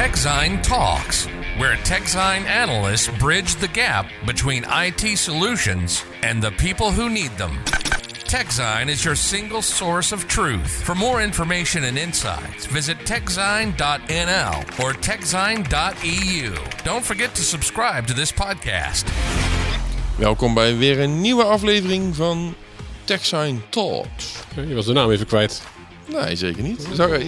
TechZine Talks, where TechZine analysts bridge the gap between IT solutions and the people who need them. TechZine is your single source of truth. For more information and insights, visit techzine.nl or techzine.eu. Don't forget to subscribe to this podcast. Welkom bij weer een nieuwe aflevering van TechSign Talks. Je was de naam even kwijt. Nee, zeker niet. Zou,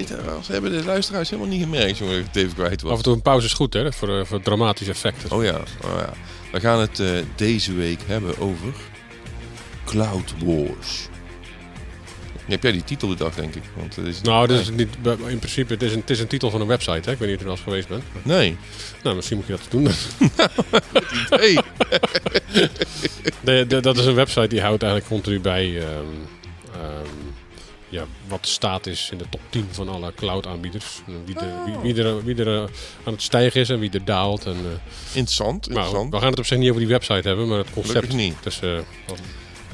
ze hebben de luisteraars helemaal niet gemerkt jongen, dat ik het even kwijt Af was. en toe een pauze is goed, hè? Voor, eh, voor dramatische effecten. Oh ja, oh ja. We gaan het eh, deze week hebben over Cloud Wars. Heb jij die titel bedacht, denk ik? Want het is Nou, dit is niet, in principe het is, een, het is een titel van een website. Hè? Ik weet niet of je er wel eens geweest bent. Nee. Nou, misschien moet je dat doen. Hey. De, de- dat is een website die houdt eigenlijk continu bij ehm, ja, wat de staat is in de top 10 van alle cloud aanbieders. Wie, de, wie, wie er, wie er eh, aan het stijgen is en wie er daalt. En, eh, Interessant, nou, interessant. we gaan het op zich niet over die website hebben, maar het concept. Gelukkig niet. Dus, eh, wat-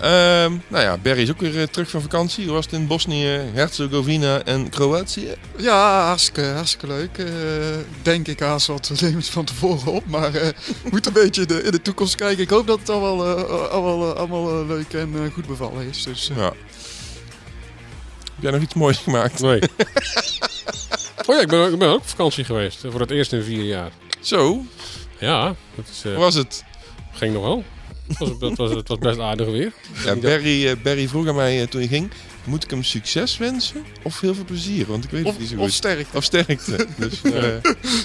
Ehm, nou ja, Barry is ook weer terug van vakantie. Hoe was het in Bosnië, Herzegovina en Kroatië? Ja, hartstikke, hartstikke leuk. Eh, denk ik haast wat levens van tevoren op. Maar eh moet een beetje in de, in de toekomst kijken. Ik hoop dat het allemaal, allemaal, allemaal leuk en goed bevallen is. Dus, Ja. Heb jij nog iets moois gemaakt? nee. oh ja, ik ben, ik ben ook op vakantie geweest. eh, Voor het eerst in vier jaar. Zo, Ja, dat is, eh, hoe was het? ging nog wel. Het was, het, was, het was best aardig weer. Ja, Barry, eh, Barry vroeg aan mij toen hij ging, moet ik hem succes wensen of heel veel plezier? Want ik weet het of, niet zo of goed. sterk. Of sterkte. Dus, eh,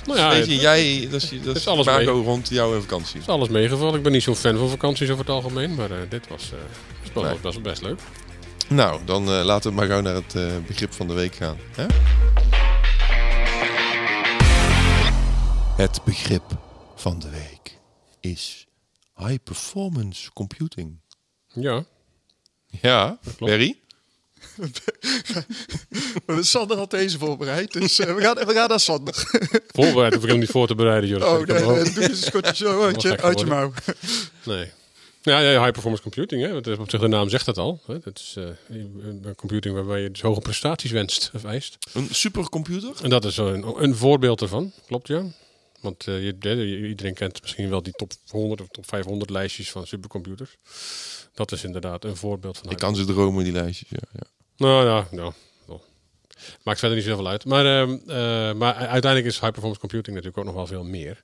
Nou ja, weet het je, jij, dat is, dat is alles Marco mee. rond jouw vakantie. is alles meegevallen. Ik ben niet zo'n fan van vakanties over het algemeen. Maar eh, dit was, eh, was Nee. best leuk. Nou, dan eh, laten we maar gauw naar het eh, begrip van de week gaan. Hè? Het begrip van de week is high performance computing. Ja, Ja, klopt. Barry? Sander had deze voorbereid. Dus eh, we, gaan, we gaan naar Sander. voorbereid hoef ik hem niet voor te bereiden. Joh. Dat Oh, nee, doe eens een schotje zo uit je, uit je mouw. Nee. Ja, ja, high performance computing. Hè. Dat is op zich de naam zegt het al. Hè. Dat is eh, een computing waarbij je dus hoge prestaties wenst of eist. Een supercomputer? En dat is zo een, een voorbeeld ervan. Klopt, ja. Want eh, je, iedereen kent misschien wel die top 100 of top 500 lijstjes van supercomputers. Dat is inderdaad een voorbeeld van Ik kan ze dromen, die lijstjes. Ja, ja. Nou ja, nou. wel. Maakt verder niet zoveel uit. Maar, ehm, eh, maar uiteindelijk is high performance computing natuurlijk ook nog wel veel meer.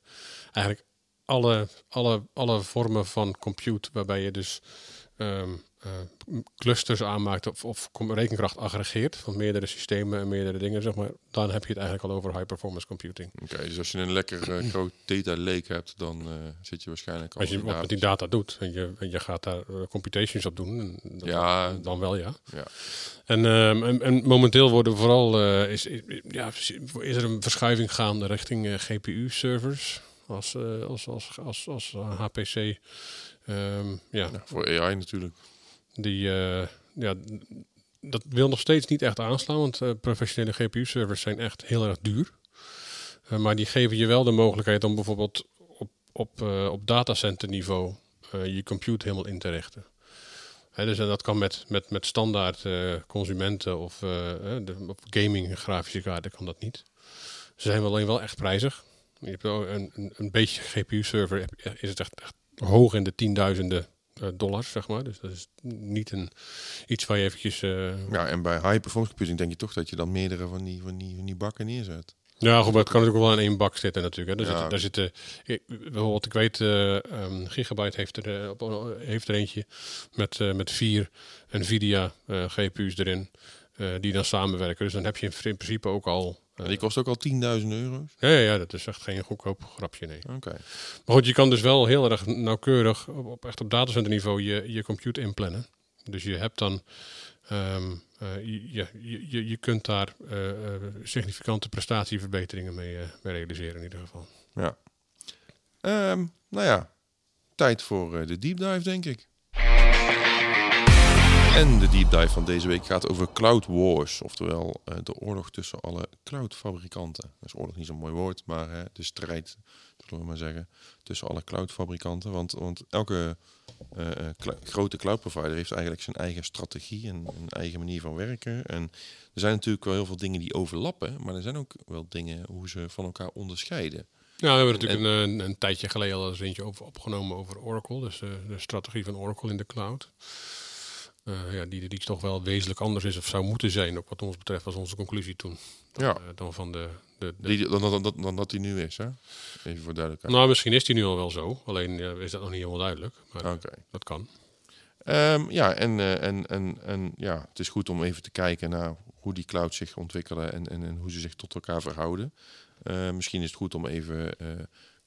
Eigenlijk alle, alle, alle vormen van compute waarbij je dus ehm, eh, clusters aanmaakt of, of rekenkracht aggregeert van meerdere systemen en meerdere dingen, zeg maar, dan heb je het eigenlijk al over high performance computing. Oké, dus als je een lekker eh, groot data lake hebt, dan eh, zit je waarschijnlijk al Als je wat met die data. doet en je, en je gaat daar computations op doen, en dat- Ja. dan wel ja. Ja. En, ehm, en, en momenteel worden vooral is, is- ja, is er een verschuiving gaande richting GPU-servers als, eh, als, als, als, als eh, HPC. Ehm, ja, Ja, voor AI natuurlijk. die, eh, ja, dat wil nog steeds niet echt aanslaan, want eh, professionele GPU-servers zijn echt heel erg duur. Eh, maar die geven je wel de mogelijkheid om bijvoorbeeld op, op, eh, op datacenter-niveau eh, je compute helemaal in te richten. Hè, dus en dat kan met, met, met standaard eh, consumenten of, eh, eh, de, gaming grafische kaarten kan dat niet. Ze zijn alleen wel echt prijzig. Je hebt wel een, een, een beetje GPU-server is het echt, echt hoog in de tienduizenden eh, dollars, zeg maar. Dus dat is niet een, iets waar je eventjes... eh, Ja, en bij high performance computing denk je toch dat je dan meerdere van die, van die, van die bakken neerzet. Ja, goed, maar het kan natuurlijk wel in één bak zitten natuurlijk. Hè. Daar, Ja. zitten, daar zitten, bijvoorbeeld, ik weet, eh, ehm, Gigabyte heeft er, heeft er eentje met, met vier Nvidia eh, GPU's erin, die dan samenwerken. Dus dan heb je in principe ook al... eh, die kost ook al 10.000 euro's. ja, ja, ja, dat is echt geen goedkoop grapje, nee. Oké. Maar goed, je kan dus wel heel erg nauwkeurig, op, op echt op datacenterniveau, je, je compute inplannen. Dus je hebt dan, ehm, eh, je, je, je, je kunt daar eh, significante prestatieverbeteringen mee, mee realiseren in ieder geval. Ja. Ehm, nou ja, tijd voor de deep dive, denk ik. En de deep dive van deze week gaat over Cloud Wars, oftewel eh, de oorlog tussen alle cloudfabrikanten. Dat is oorlog niet zo'n mooi woord, maar hè, de strijd, zullen we maar zeggen, tussen alle cloudfabrikanten. Want, want elke eh, eh, cl- grote cloud provider heeft eigenlijk zijn eigen strategie en een eigen manier van werken. En er zijn natuurlijk wel heel veel dingen die overlappen, maar er zijn ook wel dingen hoe ze van elkaar onderscheiden. Ja, we hebben natuurlijk een, een, een tijdje geleden al eens eentje over opgenomen over Oracle. Dus de, de strategie van Oracle in de cloud. Eh, ja, die, die toch wel wezenlijk anders is of zou moeten zijn, ook wat ons betreft, was onze conclusie toen. Dan, Ja. eh, dan van de, de, de- Die, dan, dan, dan, dan dat die nu is, hè? Even voor duidelijkheid. Nou, misschien is die nu al wel zo. Alleen is dat nog niet helemaal duidelijk. Maar Oké. dat kan. Ehm, ja, en, eh, en, en, en ja, het is goed om even te kijken naar hoe die clouds zich ontwikkelen en, en, en hoe ze zich tot elkaar verhouden. Misschien is het goed om even,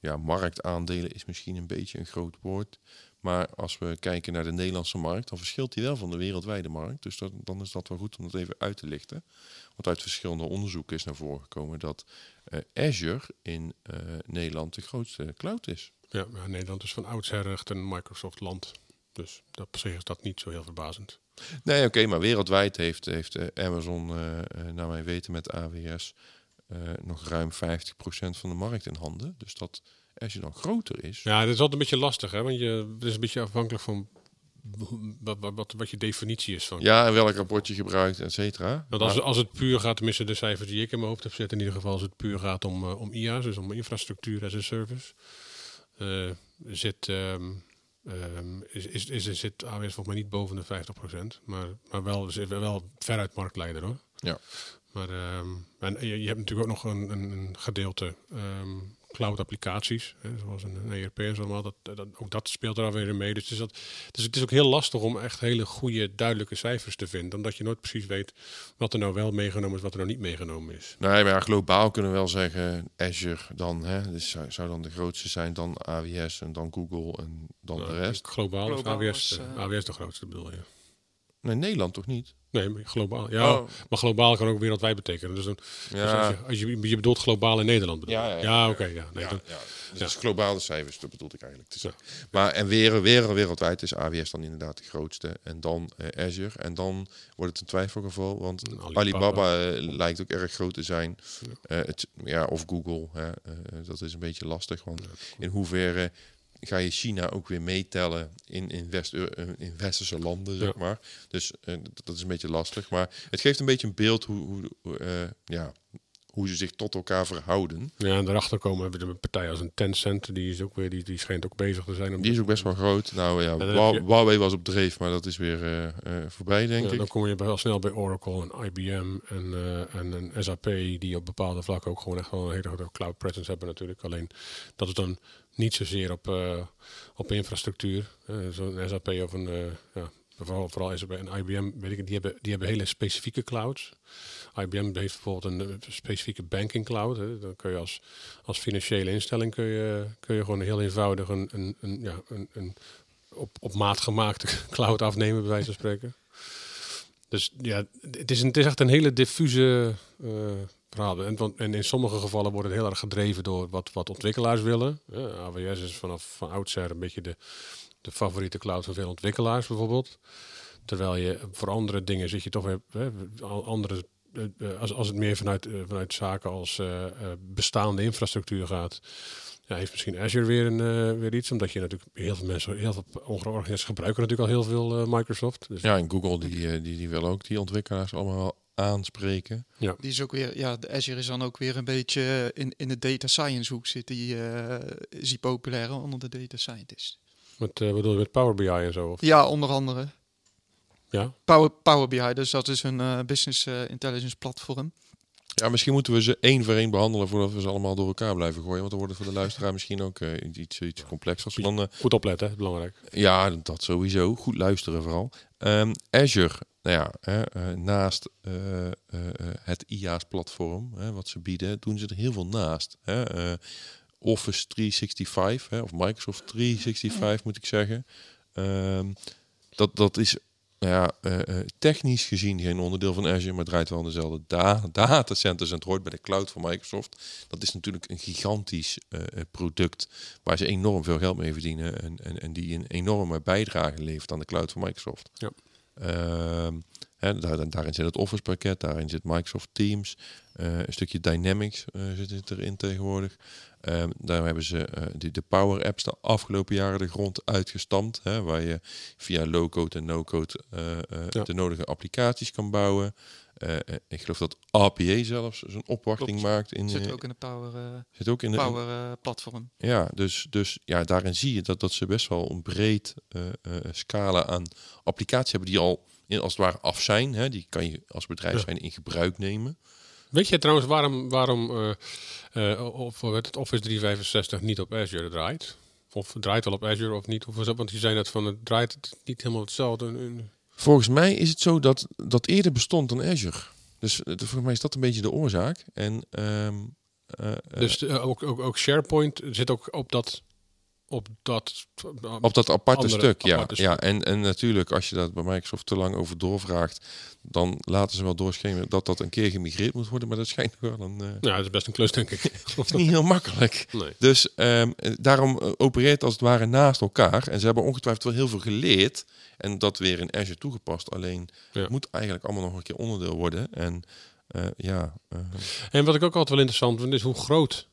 ja, marktaandelen is misschien een beetje een groot woord. Maar als we kijken naar de Nederlandse markt, dan verschilt die wel van de wereldwijde markt. Dus dat, dan is dat wel goed om dat even uit te lichten. Want uit verschillende onderzoeken is naar voren gekomen dat eh, Azure in eh, Nederland de grootste cloud is. Ja, ja, Nederland is van oudsher echt een Microsoft-land. Dus dat, op zich is dat niet zo heel verbazend. Nee, oké, maar wereldwijd heeft, heeft eh, Amazon, naar mijn weten met AWS, nog ruim 50% van de markt in handen. Dus dat als je dan groter is. Ja, dat is altijd een beetje lastig, hè? Want je, is een beetje afhankelijk van wat, wat, wat, je definitie is van. Ja, en welk rapport je gebruikt, et cetera. Want als, als het puur gaat, tenminste de cijfers die ik in mijn hoofd heb zitten, in ieder geval als het puur gaat om, eh, om IaaS, dus om infrastructuur as a service, eh, zit, ehm, is, is, is, is, zit AWS volgens mij niet boven de 50%, maar, maar wel, zit wel veruit marktleider hoor. Ja. Maar ehm, en je, je hebt natuurlijk ook nog een, een, een gedeelte ehm, cloud applicaties, hè, zoals een, een ERP en zo allemaal. Dat, dat, ook dat speelt er alweer in mee. Dus, het is dat, dus het is ook heel lastig om echt hele goede, duidelijke cijfers te vinden. Omdat je nooit precies weet wat er nou wel meegenomen is, wat er nou niet meegenomen is. Nee, maar ja, globaal kunnen we wel zeggen Azure dan, hè, dus zou, zou dan de grootste zijn, dan AWS en dan Google en dan Nou, de rest. Globaal, Globaal is AWS, de- eh, AWS de grootste bedoel je. Nee, Nederland toch niet? Nee, maar globaal. Ja, Oh. maar globaal kan ook wereldwijd betekenen. Dus, dan, dus Ja, als, je, als je, je bedoelt globaal in Nederland bedoel? Ja, ja, ja, oké. ja. Nee, ja, dan- ja. Dus globaal de cijfers, dat bedoelde ik eigenlijk Ja. zeggen. Maar en weer, weer wereldwijd is AWS dan inderdaad de grootste. En dan eh, Azure. En dan wordt het een twijfelgeval, want Alibaba, Alibaba. eh, lijkt ook erg groot te zijn. Eh, het, ja, of Google, hè, dat is een beetje lastig. Want in hoeverre ga je China ook weer meetellen in, in, West, eh, in westerse landen, zeg Ja. maar. Dus eh, dat- is een beetje lastig. Maar het geeft een beetje een beeld hoe, hoe, eh, ja, hoe ze zich tot elkaar verhouden. Ja, en daarachter komen we een partij als een Tencent. Die, is ook weer, die, die schijnt ook bezig te zijn. Om Die is ook best wel groot. Nou ja, Huawei was op dreef, maar dat is weer eh, eh, voorbij, denk Ja, ik. dan kom je wel snel bij Oracle en IBM en, eh, en een SAP die op bepaalde vlakken ook gewoon echt wel een hele grote cloud presence hebben natuurlijk. Alleen dat is dan niet zozeer op, eh, op infrastructuur. Eh, Zo'n SAP of een, eh, ja, vooral, vooral SAP en IBM, weet ik, die hebben, die hebben hele specifieke clouds. IBM heeft bijvoorbeeld een specifieke banking cloud. Hè. Dan kun je als, als financiële instelling kun je, kun je gewoon heel eenvoudig een, een, ja, een, een op, op maat gemaakte cloud afnemen, bij wijze van spreken. Dus ja, het is, een, het is echt een hele diffuse verhaal. En, en in sommige gevallen wordt het heel erg gedreven door wat, wat ontwikkelaars willen. Ja, AWS is vanaf van oudsher een beetje de, de favoriete cloud van veel ontwikkelaars bijvoorbeeld. Terwijl je voor andere dingen zit je toch weer hè, andere. eh, eh, Als, als het meer vanuit, eh, vanuit zaken als bestaande infrastructuur gaat, ja, heeft misschien Azure weer, een, weer iets. Omdat je natuurlijk heel veel mensen, heel veel organisaties gebruiken natuurlijk al heel veel Microsoft. Dus Ja, en Google die, die, die wil ook die ontwikkelaars allemaal aanspreken. Die is ook weer, ja, de Azure is dan ook weer een beetje in, in de data science hoek zit. Die eh, is die populair onder de data scientist. Met, eh bedoel je met Power BI en zo? Of? Ja, onder andere. Ja? Power, Power BI, dus dat is een eh, business intelligence platform. Ja, misschien moeten we ze één voor één behandelen voordat we ze allemaal door elkaar blijven gooien. Want dan wordt het voor de luisteraar misschien ook iets, iets complexers. Dan, eh, Goed opletten, belangrijk. ja, dat sowieso. Goed luisteren vooral. Ehm, Azure, nou ja, hè, eh, naast eh, eh, het IaaS-platform, hè, wat ze bieden, doen ze er heel veel naast. Hè. Office 365, hè, of Microsoft 365 moet ik zeggen. Ehm, dat, dat is nou ja, technisch gezien geen onderdeel van Azure, maar draait wel aan dezelfde da datacenters en het hoort bij de cloud van Microsoft. Dat is natuurlijk een gigantisch product waar ze enorm veel geld mee verdienen en, en, en die een enorme bijdrage levert aan de cloud van Microsoft. Ja. Ehm, daar, daarin zit het Office pakket, daarin zit Microsoft Teams, eh, een stukje Dynamics eh, zit erin tegenwoordig. Ehm, daar hebben ze eh, die, de Power Apps de afgelopen jaren de grond uitgestampt, hè, waar je via low-code en no-code Ja. de nodige applicaties kan bouwen. Eh, eh, ik geloof dat RPA zelfs zijn opwachting Klopt. maakt. In, Zit eh, ook in de Power, eh, zit ook in de, power eh, platform. ja, dus, dus ja, daarin zie je dat, dat ze best wel een breed eh, eh, scala aan applicaties hebben die al in, als het ware af zijn. Hè? Die kan je als bedrijf Ja. zijn in gebruik nemen. Weet je trouwens waarom, waarom eh, eh, of, het Office 365 niet op Azure draait? Of draait wel op Azure of niet? Of dat, want je zei net van het draait niet helemaal hetzelfde. En- Volgens mij is het zo dat dat eerder bestond dan Azure. Dus eh, volgens mij is dat een beetje de oorzaak. En ehm, eh, eh, Dus eh, ook, ook, ook SharePoint zit ook op dat. Op dat, op dat aparte andere stuk, ja. aparte ja stuk. en, en natuurlijk, als je dat bij Microsoft te lang over doorvraagt, dan laten ze wel doorschemeren dat dat een keer gemigreerd moet worden. Maar dat schijnt wel een, eh, Ja, dat is best een klus, denk ik. is niet heel makkelijk. nee. Dus ehm, eh, daarom eh, opereert als het ware naast elkaar. En ze hebben ongetwijfeld wel heel veel geleerd. En dat weer in Azure toegepast. Alleen Ja. het moet eigenlijk allemaal nog een keer onderdeel worden. En eh, ja, eh, En wat ik ook altijd wel interessant vind, is hoe groot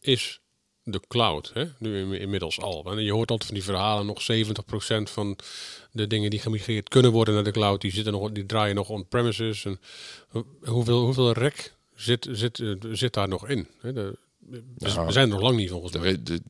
is de cloud? Hè? Nu in- inmiddels al. En je hoort altijd van die verhalen, nog 70% van de dingen die gemigreerd kunnen worden naar de cloud, die, zitten nog, die draaien nog on-premises. En ho- hoeveel, hoeveel rek zit, zit, eh, zit daar nog in? Hè? De, we, Ja. we zijn er nog lang niet volgens mij. de,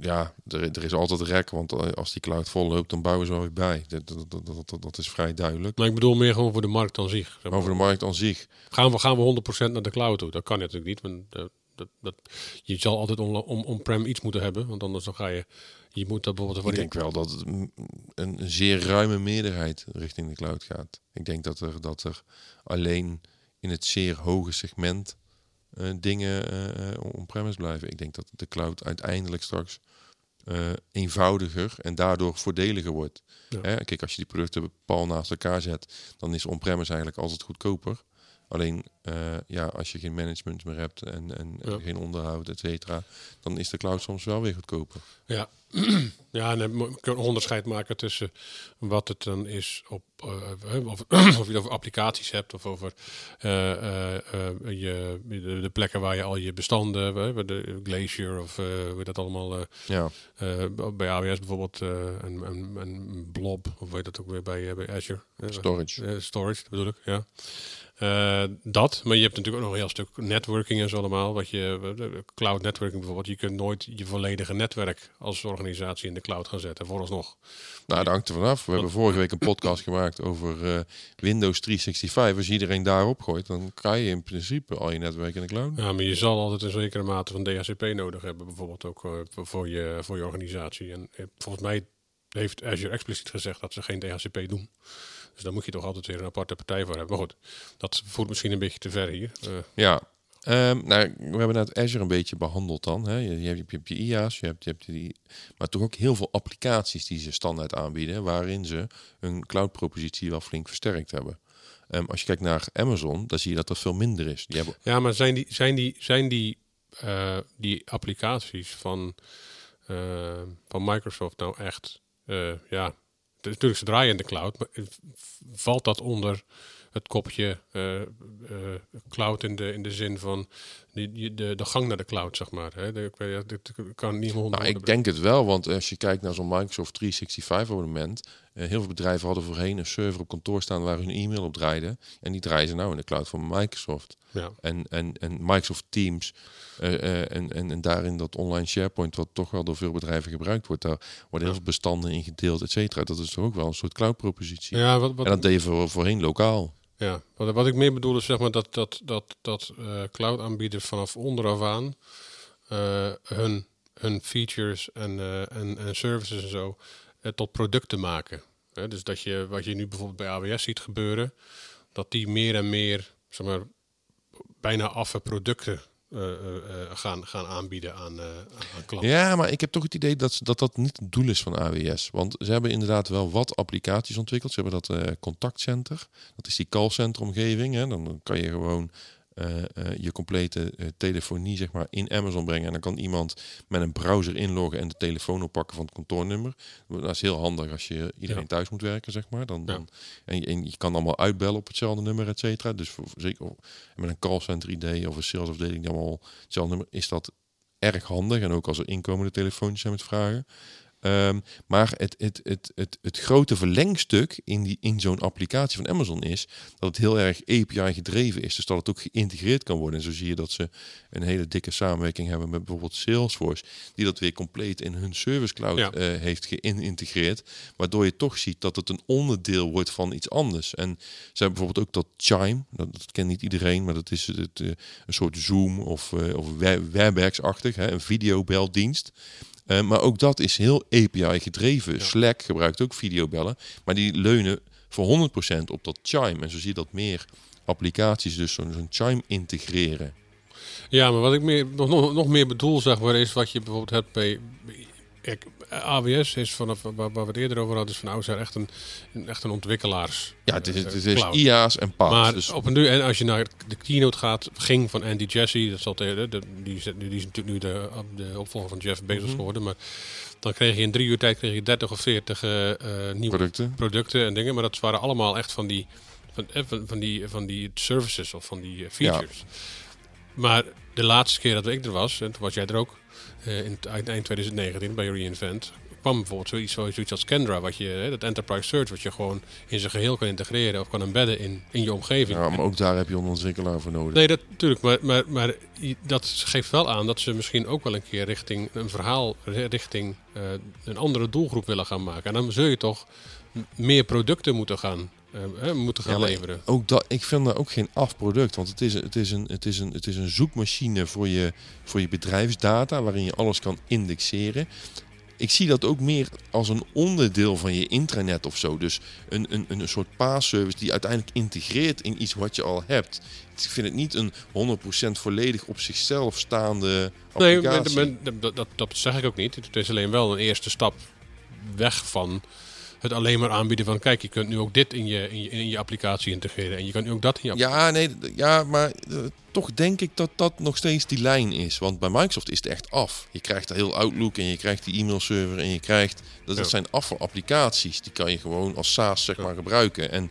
ja er, er is altijd rek. Want eh, als die cloud vol loopt, dan bouwen ze wel weer bij. Dat, dat, dat, dat, is vrij duidelijk. Maar ik bedoel meer gewoon voor de markt aan zich. Over de markt aan zich. Gaan we, gaan we 100% naar de cloud toe? Dat kan natuurlijk niet. Want dat, dat, je zal altijd on- on- on-prem iets moeten hebben. Want anders dan ga je... Je moet dat bijvoorbeeld... Ik denk wel dat het een, zeer ruime meerderheid richting de cloud gaat. Ik denk dat er, dat er alleen in het zeer hoge segment eh, dingen eh, on-premise blijven. Ik denk dat de cloud uiteindelijk straks eenvoudiger en daardoor voordeliger wordt. Ja. Hè? Kijk, als je die producten pal naast elkaar zet, dan is on-premise eigenlijk altijd goedkoper. Alleen eh, ja, als je geen management meer hebt en, en, geen onderhoud, et cetera, dan is de cloud soms wel weer goedkoper. Ja, ja en dan moet je een onderscheid maken tussen wat het dan is op, eh, of, of je het over applicaties hebt of over je, de, de plekken waar je al je bestanden, de Glacier of hoe dat allemaal, Ja, bij AWS bijvoorbeeld, een, een, een Blob, of weet dat ook weer bij, bij Azure? Storage. storage, bedoel ik, ja. Eh, dat, maar je hebt natuurlijk ook nog een heel stuk networking en zo allemaal. Wat je, cloud networking bijvoorbeeld, je kunt nooit je volledige netwerk als organisatie in de cloud gaan zetten, vooralsnog. Nou, dat hangt er vanaf. We hebben vorige week een podcast gemaakt over eh, Windows 365. Als iedereen daarop gooit, dan kan je in principe al je netwerk in de cloud. Ja, maar je zal altijd een zekere mate van DHCP nodig hebben, bijvoorbeeld ook eh, voor, je, voor je organisatie. En volgens mij heeft Azure expliciet gezegd dat ze geen DHCP doen. Dus daar moet je toch altijd weer een aparte partij voor hebben. Maar goed, dat voert misschien een beetje te ver hier. Eh, Ja. Ehm, nou, we hebben net Azure een beetje behandeld dan. Hè. Je, je, hebt, je hebt je IaaS, je hebt, je hebt die, maar toch ook heel veel applicaties die ze standaard aanbieden, waarin ze hun cloud-propositie wel flink versterkt hebben. Ehm, als je kijkt naar Amazon, dan zie je dat er veel minder is. Die hebben, Ja, maar zijn die, zijn die, zijn die, eh, die applicaties van, eh, van Microsoft nou echt, ja, natuurlijk ze draaien in de cloud, maar v- valt dat onder het kopje eh, eh, cloud in de, in de zin van die- de, de gang naar de cloud, zeg maar. Hè? De, dit kan niet meer Nou, ik denk het wel, want als je kijkt naar zo'n Microsoft 365 abonnement, eh, heel veel bedrijven hadden voorheen een server op kantoor staan waar hun e-mail op draaide. En die draaien ze nou in de cloud van Microsoft. Ja. En, en, en Microsoft Teams eh, eh, en, en, en daarin dat online SharePoint, wat toch wel door veel bedrijven gebruikt wordt, daar worden heel veel bestanden in gedeeld, et cetera. Dat is toch ook wel een soort cloud propositie. Ja, wat, wat, En dat deed je voor, voorheen lokaal. Ja, wat, wat ik meer bedoel is zeg maar dat, dat, dat, dat eh, cloud-aanbieders vanaf onderaf aan eh, hun, hun features en, eh, en, en services en zo tot producten maken. Dus dat je, wat je nu bijvoorbeeld bij AWS ziet gebeuren, dat die meer en meer, zeg maar, bijna affe producten gaan, gaan aanbieden aan, eh, klanten. Ja, maar ik heb toch het idee dat dat, dat niet het doel is van AWS. Want ze hebben inderdaad wel wat applicaties ontwikkeld. Ze hebben dat eh, contactcenter. Dat is die callcenter omgeving. Hè. Dan kan je gewoon eh, eh, je complete eh, telefonie zeg maar, in Amazon brengen. En dan kan iemand met een browser inloggen en de telefoon oppakken van het kantoornummer. Dat is heel handig als je iedereen Ja. thuis moet werken, zeg maar. Dan, Ja. dan, en, je, en je kan allemaal uitbellen op hetzelfde nummer, et cetera. Dus voor, zeker met een callcenter idee of een salesafdeling die allemaal hetzelfde nummer, is dat erg handig. En ook als er inkomende telefoontjes zijn met vragen. Ehm, maar het, het, het, het, het grote verlengstuk in, die, in zo'n applicatie van Amazon is dat het heel erg API gedreven is. Dus dat het ook geïntegreerd kan worden. En zo zie je dat ze een hele dikke samenwerking hebben met bijvoorbeeld Salesforce, die dat weer compleet in hun Service Cloud Ja. eh, heeft geïntegreerd. Waardoor je toch ziet dat het een onderdeel wordt van iets anders. En ze hebben bijvoorbeeld ook dat Chime, dat, dat kent niet iedereen, maar dat is het, eh, een soort Zoom of, eh, of We- Webex-achtig, een videobeldienst. Eh, maar ook dat is heel API gedreven. Slack gebruikt ook videobellen, maar die leunen voor 100% op dat Chime. En zo zie je dat meer applicaties dus zo'n Chime integreren. Ja, maar wat ik meer, nog, nog, meer bedoel, zeg maar, is wat je bijvoorbeeld hebt bij... AWS is vanaf waar, we het eerder over hadden, is van oudsher echt een, echt een ontwikkelaars. Ja, het is, eh, het is cloud. IaaS en PaaS. Maar dus op een duur, en als je naar de keynote gaat, ging van Andy Jassy, dat zal de, de, die, is, die is natuurlijk nu de, de opvolger van Jeff Bezos Mhm. geworden, maar dan kreeg je in drie uur tijd kreeg je 30 of 40 eh, eh, nieuwe producten. producten en dingen, maar dat waren allemaal echt van die, van, eh, van, die, van die services of van die eh, features. Maar de laatste keer dat ik er was, en toen was jij er ook, eh, in eind eind 2019 bij Reinvent, kwam bijvoorbeeld zoiets, zoiets als Kendra, wat je, hè, dat enterprise search, wat je gewoon in zijn geheel kan integreren of kan embedden in, in je omgeving. Ja, maar ook daar heb je een ontwikkelaar voor nodig. Nee, dat natuurlijk. Maar, maar, maar dat geeft wel aan dat ze misschien ook wel een keer richting een verhaal, ri- richting eh, een andere doelgroep willen gaan maken. En dan zul je toch meer producten moeten gaan, hè, moeten gaan Ja, leveren. Ook dat, ik vind dat ook geen afproduct. Want het is, het, is een, het, is een, het is een zoekmachine voor je, voor je bedrijfsdata, waarin je alles kan indexeren. Ik zie dat ook meer als een onderdeel van je intranet of zo. Dus een, een, een soort paasservice die uiteindelijk integreert in iets wat je al hebt. Ik vind het niet een 100% volledig op zichzelf staande Nee, applicatie. men- dat, dat, dat zeg ik ook niet. Het is alleen wel een eerste stap weg van het alleen maar aanbieden van... kijk, je kunt nu ook dit in je, in je, in je applicatie integreren... en je kunt nu ook dat in je applicatie... Ja, nee, ja, maar eh, toch denk ik dat dat nog steeds die lijn is. Want bij Microsoft is het echt af. Je krijgt er heel Outlook en je krijgt die e-mailserver en je krijgt... Dat, dat Ja. zijn af voor applicaties. Die kan je gewoon als SaaS zeg maar gebruiken. En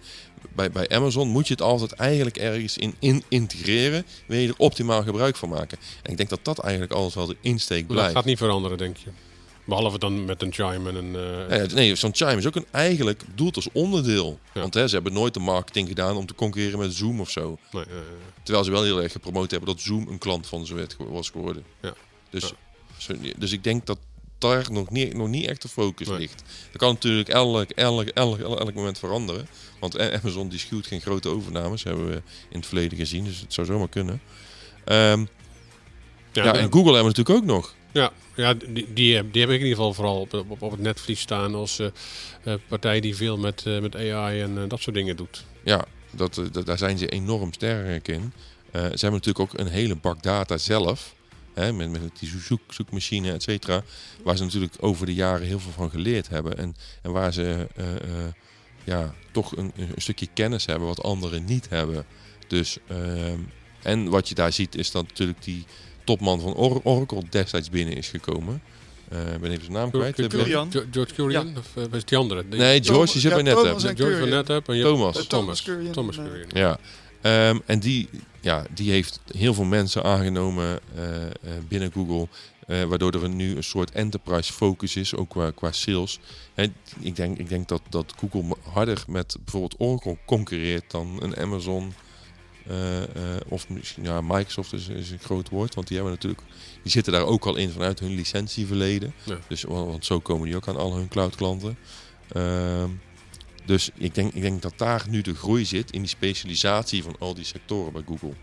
bij, bij Amazon moet je het altijd eigenlijk ergens in, in integreren. Wil je er optimaal gebruik van maken. En ik denk dat dat eigenlijk altijd wel de insteek Maar dat blijft. gaat niet veranderen, denk je. Behalve dan met een chime en een... eh, Ja, nee, zo'n Chime is ook een, eigenlijk bedoeld als onderdeel. Ja. Want hè, ze hebben nooit de marketing gedaan om te concurreren met Zoom of zo. nee, eh, Terwijl ze wel heel erg gepromoot hebben dat Zoom een klant van ze werd, was geworden. Ja. Dus, dus ik denk dat daar nog niet, nog niet echt de focus Nee. ligt. Dat kan natuurlijk elk, elk, elk, elk, elk moment veranderen. Want A- Amazon die schuwt geen grote overnames, hebben we in het verleden gezien. Dus het zou zomaar kunnen. Ehm, ja, ja, en Google hebben we natuurlijk ook nog. Ja, ja die, die, heb, ik in ieder geval vooral op, op, het netvlies staan als eh, eh, partij die veel met, eh, met AI en dat soort dingen doet. Ja, dat, daar zijn ze enorm sterk in. Ze hebben natuurlijk ook een hele bak data zelf. Hè, met, met die zoek, zoekmachine, et cetera. Waar ze natuurlijk over de jaren heel veel van geleerd hebben. En, en waar ze ja, toch een, een stukje kennis hebben wat anderen niet hebben. Dus, ehm, en wat je daar ziet is dat natuurlijk die topman van Or- Oracle destijds binnen is gekomen. Eh, ik ben even zijn naam kwijt. Curian. George, George Curian? Of eh, was het die andere? Die- Nee, George die zit Ja, bij net. Thomas hè. en George van. NetApp en je Thomas. Thomas. Thomas Curian, Thomas Curian. Ja, Ehm, en die, ja, die heeft heel veel mensen aangenomen eh, eh, binnen Google. eh, waardoor er nu een soort enterprise focus is, ook qua, qua sales. Hè, ik, denk, ik denk dat, dat Google harder met bijvoorbeeld Oracle concurreert dan een Amazon. Eh, eh, of misschien, ja, Microsoft is, is een groot woord, want die hebben natuurlijk, die zitten daar ook al in vanuit hun licentieverleden. Ja. Dus, want, want zo komen die ook aan al hun cloud klanten. Ehm, dus ik denk, ik denk dat daar nu de groei zit in die specialisatie van al die sectoren bij Google.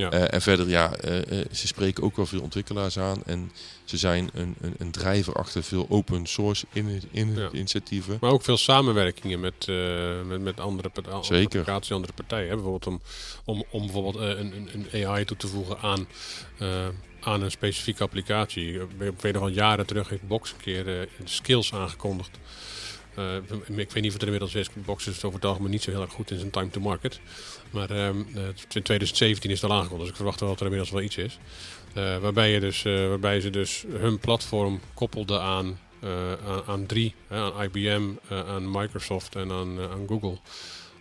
Ja. Eh, en verder, ja, eh, eh, ze spreken ook wel veel ontwikkelaars aan. En ze zijn een, een, een drijver achter veel open source in, in, Ja. initiatieven. Maar ook veel samenwerkingen met, met, met andere, Zeker. applicaties, andere partijen. Hè? Bijvoorbeeld om, om, om bijvoorbeeld een, een, een AI toe te voegen aan, aan een specifieke applicatie. Ik weet nog al jaren terug heeft Box een keer eh, skills aangekondigd. Eh, ik weet niet of het er inmiddels is. Box is over het algemeen niet zo heel erg goed in zijn time to market. Maar ehm, eh, in 2017 is het al aangekondigd, dus ik verwacht wel dat er inmiddels wel iets is. Eh, waarbij, je dus, waarbij ze dus hun platform koppelden aan, aan, aan drie, aan IBM, aan Microsoft en aan, aan Google.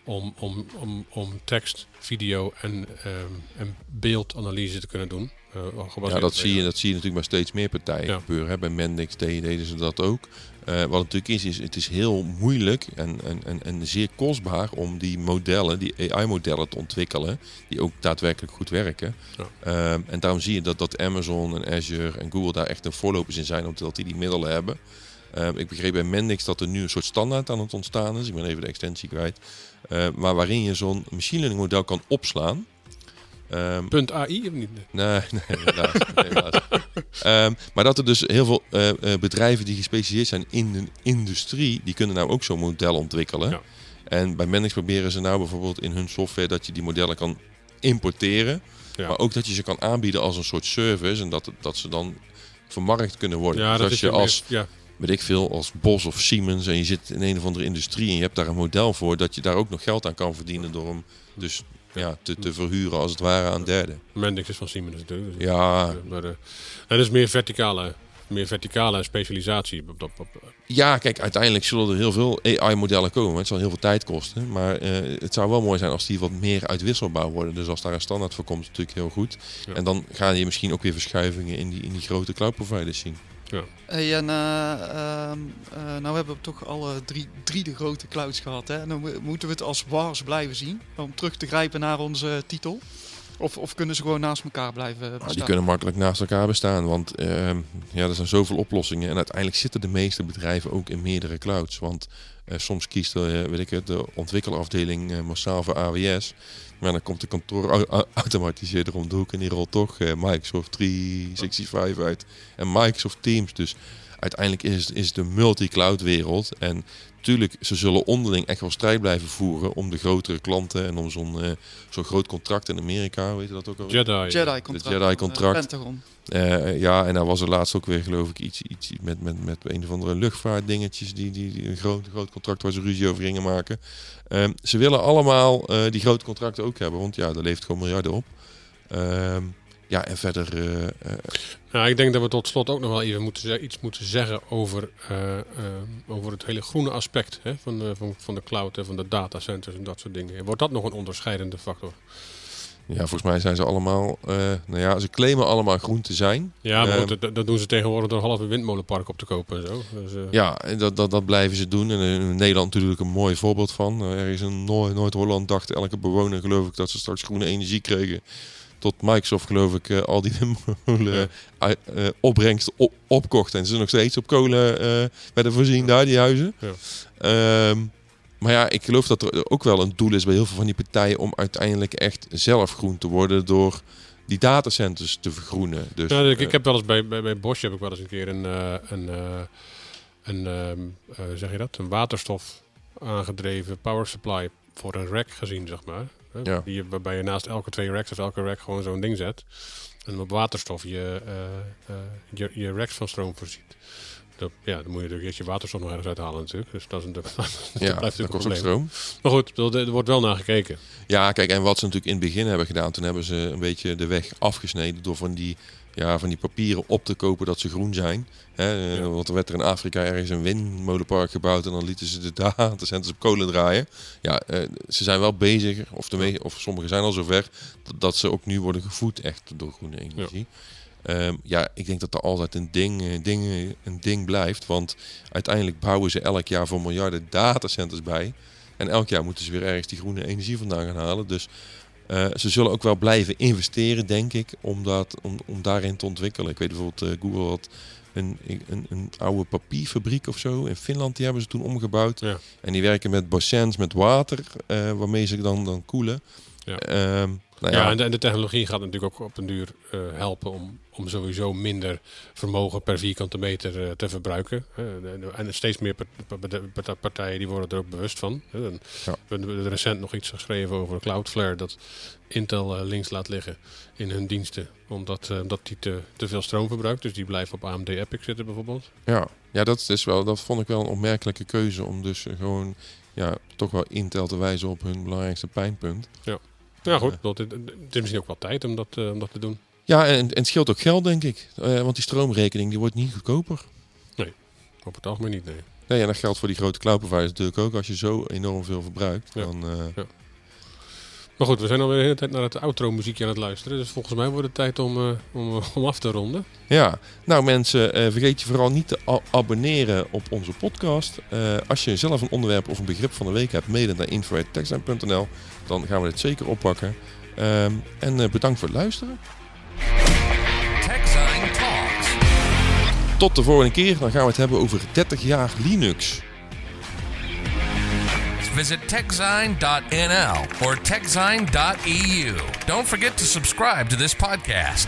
Om, om, om, om tekst, video en, ehm, en beeldanalyse te kunnen doen. Eh, Ja, dat zie, je, dat zie je natuurlijk bij steeds meer partijen Ja. gebeuren. Hè. Bij Mendix deden ze dat ook. Eh, wat natuurlijk is, is het is heel moeilijk en, en, en, en zeer kostbaar om die modellen, die AI-modellen te ontwikkelen, die ook daadwerkelijk goed werken. Ja. Ehm, en daarom zie je dat, dat Amazon en Azure en Google daar echt een voorlopers in zijn, omdat die die middelen hebben. Ehm, ik begreep bij Mendix dat er nu een soort standaard aan het ontstaan is. Ik ben even de extensie kwijt. Eh, maar waarin je zo'n machine learning model kan opslaan. Ehm, Punt AI of niet? Nee, nee, helaas. nee, helaas. Ehm, maar dat er dus heel veel eh, eh, bedrijven die gespecialiseerd zijn in de industrie, die kunnen nou ook zo'n model ontwikkelen. Ja. En bij Mendix proberen ze nou bijvoorbeeld in hun software dat je die modellen kan importeren. Ja. Maar ook dat je ze kan aanbieden als een soort service en dat, dat ze dan vermarkt kunnen worden. Ja, dus dat als is je als, Ja, weet ik veel, als Bos of Siemens en je zit in een of andere industrie en je hebt daar een model voor, dat je daar ook nog geld aan kan verdienen door hem dus ja, te, te verhuren als het ware aan derden. Mendix is van Siemens natuurlijk. dus- Ja, Maar, eh, dat is meer verticale, meer verticale specialisatie. Ja, kijk, uiteindelijk zullen er heel veel AI-modellen komen. Het zal heel veel tijd kosten. Maar eh, het zou wel mooi zijn als die wat meer uitwisselbaar worden. Dus als daar een standaard voor komt, is natuurlijk heel goed. Ja. En dan ga je misschien ook weer verschuivingen in die, in die grote cloud providers zien. Hey, en eh, ehm, eh, nou hebben we toch alle drie, drie de grote clouds gehad. Hè? En dan mo- moeten we het als wars blijven zien. Om terug te grijpen naar onze titel. Of, of kunnen ze gewoon naast elkaar blijven bestaan? Nou, die kunnen makkelijk naast elkaar bestaan. Want ehm, ja, er zijn zoveel oplossingen. En uiteindelijk zitten de meeste bedrijven ook in meerdere clouds. Want eh, soms kiest de, weet ik het, de ontwikkelafdeling eh, massaal voor AWS. Maar dan komt de kantoorautomatiseerder om de hoek en die rolt toch eh, Microsoft 365 uit. En Microsoft Teams. Dus uiteindelijk is het, is een multi-cloud wereld. En tuurlijk, ze zullen onderling echt wel strijd blijven voeren om de grotere klanten en om zo'n eh, zo'n groot contract in Amerika, weet je dat ook al? Jedi. Jedi-contract. Het Jedi-contract. eh, Pentagon. Eh, ja, en daar was er laatst ook weer, geloof ik, iets, iets met, met, met een of andere luchtvaartdingetjes. Die, die, die een groot, groot contract waar ze ruzie over gingen maken. Ehm, ze willen allemaal eh, die grote contracten ook hebben, want ja, daar leeft gewoon miljarden op. Ehm, ja, en verder. eh, eh, Nou, ik denk dat we tot slot ook nog wel even moeten iets moeten zeggen over, eh, over het hele groene aspect hè, van, de, van, van de cloud en van de datacenters en dat soort dingen. Wordt dat nog een onderscheidende factor? ja, volgens mij zijn ze allemaal. nou ja, ze claimen allemaal groen te zijn. Ja, maar Ehm, goed, dat, dat doen ze tegenwoordig door een halve windmolenpark op te kopen en zo. Dus, Ja, en dat, dat, dat blijven ze doen. En in Nederland natuurlijk een mooi voorbeeld van. Eh, Er is in Noord- Noord-Holland dacht elke bewoner geloof ik dat ze straks groene energie kregen. Tot Microsoft geloof ik eh, al die windmolen eh, eh, opbrengst op, opkocht. En ze zijn nog steeds op kolen werden voorzien daar, die huizen. Ja. Ehm, maar ja, ik geloof dat er ook wel een doel is bij heel veel van die partijen om uiteindelijk echt zelf groen te worden door die datacenters te vergroenen. Dus, Ja, ik, ik heb wel eens bij, bij, bij Bosch heb ik wel eens een keer een, een, eh, een ehm, eh, zeg je dat, een waterstof aangedreven power supply voor een rack gezien, zeg maar. Hè, Ja. Die, je- waarbij je naast elke twee racks of elke rack gewoon zo'n ding zet. En op waterstof je, eh, eh, je, je racks van stroom voorziet. Dat, ja, dan moet je natuurlijk je waterstof nog ergens uithalen natuurlijk. Dus dat, is een, dat blijft ja, natuurlijk een stroom. Maar goed, er, wordt wel naar gekeken. Ja, kijk, en wat ze natuurlijk in het begin hebben gedaan, toen hebben ze een beetje de weg afgesneden door van die, ja, van die papieren op te kopen dat ze groen zijn. Hè, eh, Ja. Want er werd er in Afrika ergens een windmolenpark gebouwd en dan lieten ze de datacenters op kolen draaien. Ja, eh, ze zijn wel bezig, of, de of sommigen zijn al zover, dat, dat ze ook nu worden gevoed echt door groene energie. Ja, ja ik denk dat er altijd een ding, eh, ding, eh, een ding blijft, want uiteindelijk bouwen ze elk jaar voor miljarden datacenters bij. En elk jaar moeten ze weer ergens die groene energie vandaan gaan halen. Dus eh, ze zullen ook wel blijven investeren, denk ik, om, dat, om, om daarin te ontwikkelen. Ik weet bijvoorbeeld, Google had een, een, een oude papierfabriek of zo in Finland. Die hebben ze toen omgebouwd. Ja. En die werken met bassins met water, waarmee ze dan, dan koelen. Ja. Ehm, nou Ja, ja, en, de, en de technologie gaat natuurlijk ook op een duur helpen om, om sowieso minder vermogen per vierkante meter eh, te verbruiken. de- en steeds meer part- part- part- partijen die worden er ook bewust van. Ja. We hebben recent nog iets geschreven over Cloudflare dat Intel eh, links laat liggen in hun diensten. Omdat, eh, omdat die te, te veel stroom verbruikt. Dus die blijven op AMD Epic zitten bijvoorbeeld. ja. Ja, dat, is wel, dat vond ik wel een opmerkelijke keuze om dus eh, gewoon ja, toch wel Intel te wijzen op hun belangrijkste pijnpunt. Ja, goed. dat- Het is misschien ook wel tijd om dat, eh, om dat te doen. Ja, en, en het scheelt ook geld, denk ik. Eh, want die stroomrekening die wordt niet goedkoper. Op het algemeen niet, nee. Nee, en dat geldt voor die grote cloud providers natuurlijk ook. Als je zo enorm veel verbruikt, Ja. dan... eh, Maar goed, we zijn alweer de hele tijd naar het outro muziekje aan het luisteren. Dus volgens mij wordt het tijd om, eh, om, om af te ronden. Ja, nou mensen, vergeet je vooral niet te abonneren op onze podcast. Als je zelf een onderwerp of een begrip van de week hebt, mailen naar info.techsign.nl. Dan gaan we dit zeker oppakken. Ehm, en bedankt voor het luisteren. TechZine Talks. Tot de volgende keer, dan gaan we het hebben over 30 jaar Linux. Visit techzine.nl or techzine.eu. Don't forget to subscribe to this podcast.